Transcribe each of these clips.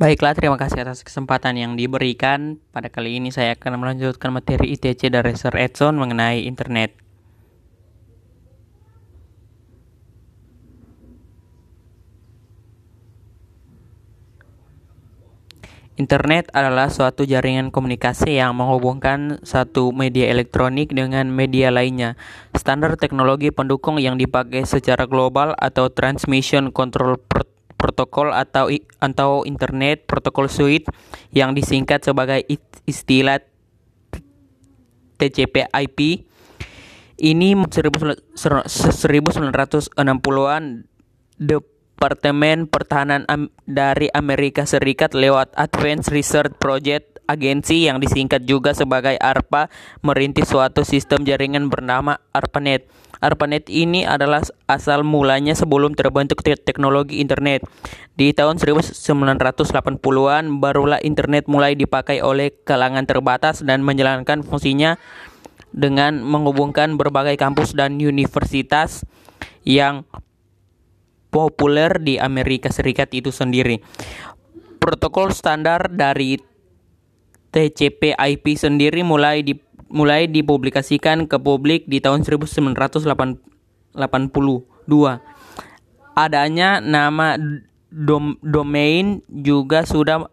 Baiklah, terima kasih atas kesempatan yang diberikan. Pada kali ini saya akan melanjutkan materi ITC dari Sir Edson mengenai internet. Internet adalah suatu jaringan komunikasi yang menghubungkan satu media elektronik dengan media lainnya. Standar teknologi pendukung yang dipakai secara global atau Transmission Control Protocol atau atau Internet Protocol Suite yang disingkat sebagai istilah TCP/IP ini 1960-an Departemen Pertahanan dari Amerika Serikat lewat Advanced Research Project agensi yang disingkat juga sebagai ARPA merintis suatu sistem jaringan bernama ARPANET. ARPANET ini adalah asal mulanya sebelum terbentuk teknologi internet. Di tahun 1980-an barulah internet mulai dipakai oleh kalangan terbatas dan menjalankan fungsinya dengan menghubungkan berbagai kampus dan universitas yang populer di Amerika Serikat itu sendiri. Protokol standar dari TCP/IP sendiri mulai di mulai dipublikasikan ke publik di tahun 1982. Adanya nama dom, domain juga sudah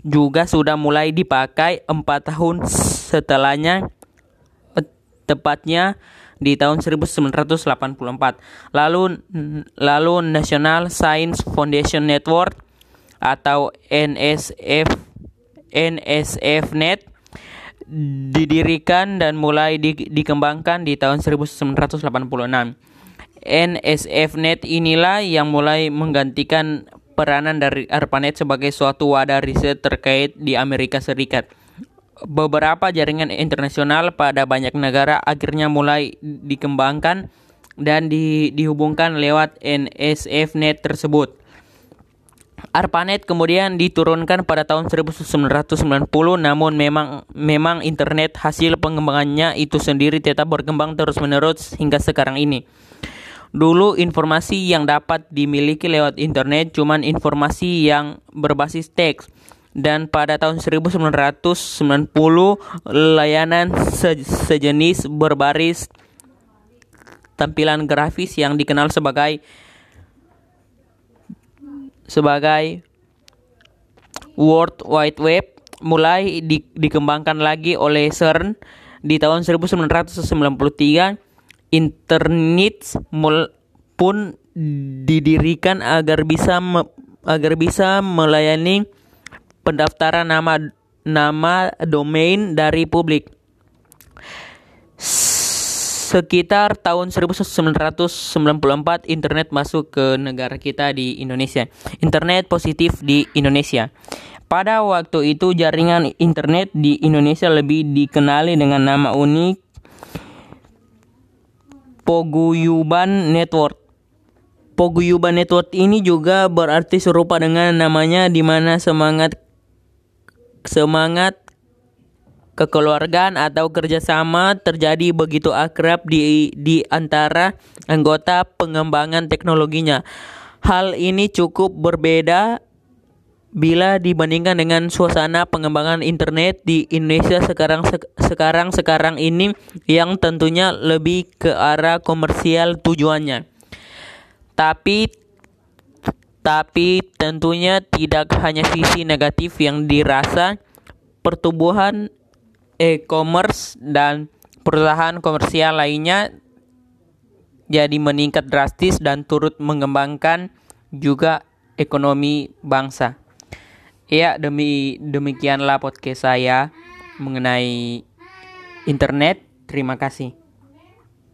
juga sudah mulai dipakai empat tahun setelahnya tepatnya di tahun 1984. Lalu lalu National Science Foundation Network atau NSF NSFNet didirikan dan mulai di, dikembangkan di tahun 1986. NSFNet inilah yang mulai menggantikan peranan dari ARPANET sebagai suatu wadah riset terkait di Amerika Serikat beberapa jaringan internasional pada banyak negara akhirnya mulai dikembangkan dan di, dihubungkan lewat NSFNet tersebut. ARPANET kemudian diturunkan pada tahun 1990 namun memang memang internet hasil pengembangannya itu sendiri tetap berkembang terus-menerus hingga sekarang ini. Dulu informasi yang dapat dimiliki lewat internet cuman informasi yang berbasis teks dan pada tahun 1990 layanan se sejenis berbaris tampilan grafis yang dikenal sebagai sebagai World Wide Web mulai di, dikembangkan lagi oleh CERN di tahun 1993 internet mul, pun didirikan agar bisa me, agar bisa melayani pendaftaran nama nama domain dari publik. Sekitar tahun 1994 internet masuk ke negara kita di Indonesia. Internet positif di Indonesia. Pada waktu itu jaringan internet di Indonesia lebih dikenali dengan nama unik Poguyuban Network. Poguyuban Network ini juga berarti serupa dengan namanya di mana semangat semangat kekeluargaan atau kerjasama terjadi begitu akrab di, di antara anggota pengembangan teknologinya. Hal ini cukup berbeda bila dibandingkan dengan suasana pengembangan internet di Indonesia sekarang se sekarang sekarang ini yang tentunya lebih ke arah komersial tujuannya. Tapi tapi tentunya tidak hanya sisi negatif yang dirasa pertumbuhan e-commerce dan perusahaan komersial lainnya jadi meningkat drastis dan turut mengembangkan juga ekonomi bangsa. Ya, demi demikianlah podcast saya mengenai internet. Terima kasih.